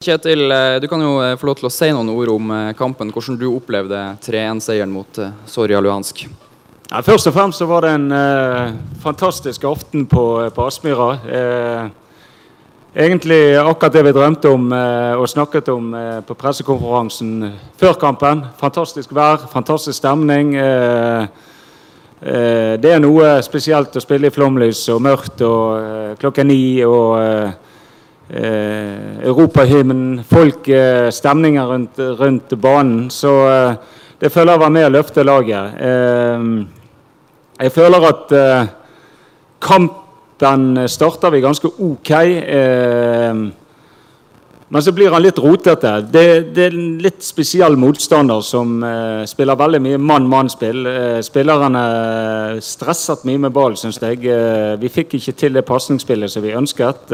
Kjetil, eh, du kan jo eh, få lov til å si noen ord om eh, kampen. Hvordan du opplevde 3-1-seieren mot Soria Luhansk? Ja, først og fremst så var det en eh, fantastisk aften på, på Aspmyra. Eh, egentlig akkurat det vi drømte om eh, og snakket om på pressekonferansen før kampen. Fantastisk vær, fantastisk stemning. det er noe spesielt å spille i flomlys og mørkt og klokka ni. og eh, europahymnen, folk, stemninger stemninga rundt, rundt, banen. Så eh, det føler jeg var med å løfte laget. Eh, jeg føler at eh, kampen starter vi ganske OK. Eh, men så blir han litt rotete. Det, det, er en litt spesiell motstander som spiller veldig mye mann-mann-spill. Spillerne stresset mye med ball, syns jeg. Vi fikk ikke til det pasningsspillet som vi ønsket.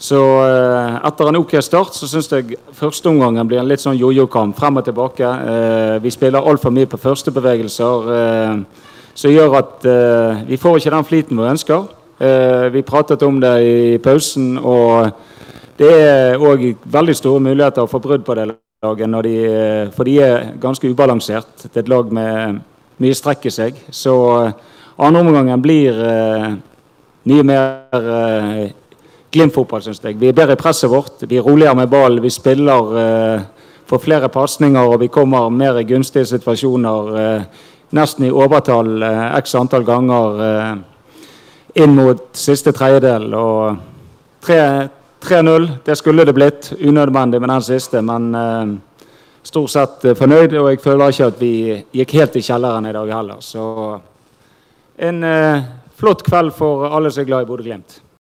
Så eh, etter en OK start så syns jeg førsteomgangen blir en litt sånn jojo-kamp frem og tilbake. Eh, vi spiller altfor mye på førstebevegelser eh, som gjør at vi får ikke den fliten vi ønsker. vi pratet om det i pausen, og det er òg veldig store muligheter for brudd på det laget, de, for de er ganske ubalansert. Det er et lag med mye strekk i seg. Så andreomgangen blir mye mer Glimt-fotball, syns jeg. Vi er bedre i presset vårt. Vi er roligere med ball. Vi spiller eh, for flere pasninger, og vi kommer mer i gunstige situasjoner. Eh, nesten i overtall eh, x antall ganger inn mot siste tredjedel. Og 3-0, det skulle det blitt. Unødvendig med den siste, men stort sett fornøyd. Og jeg føler ikke at vi gikk helt i kjelleren i dag heller. Så en flott kveld for alle som er glad i Bodø-Glimt.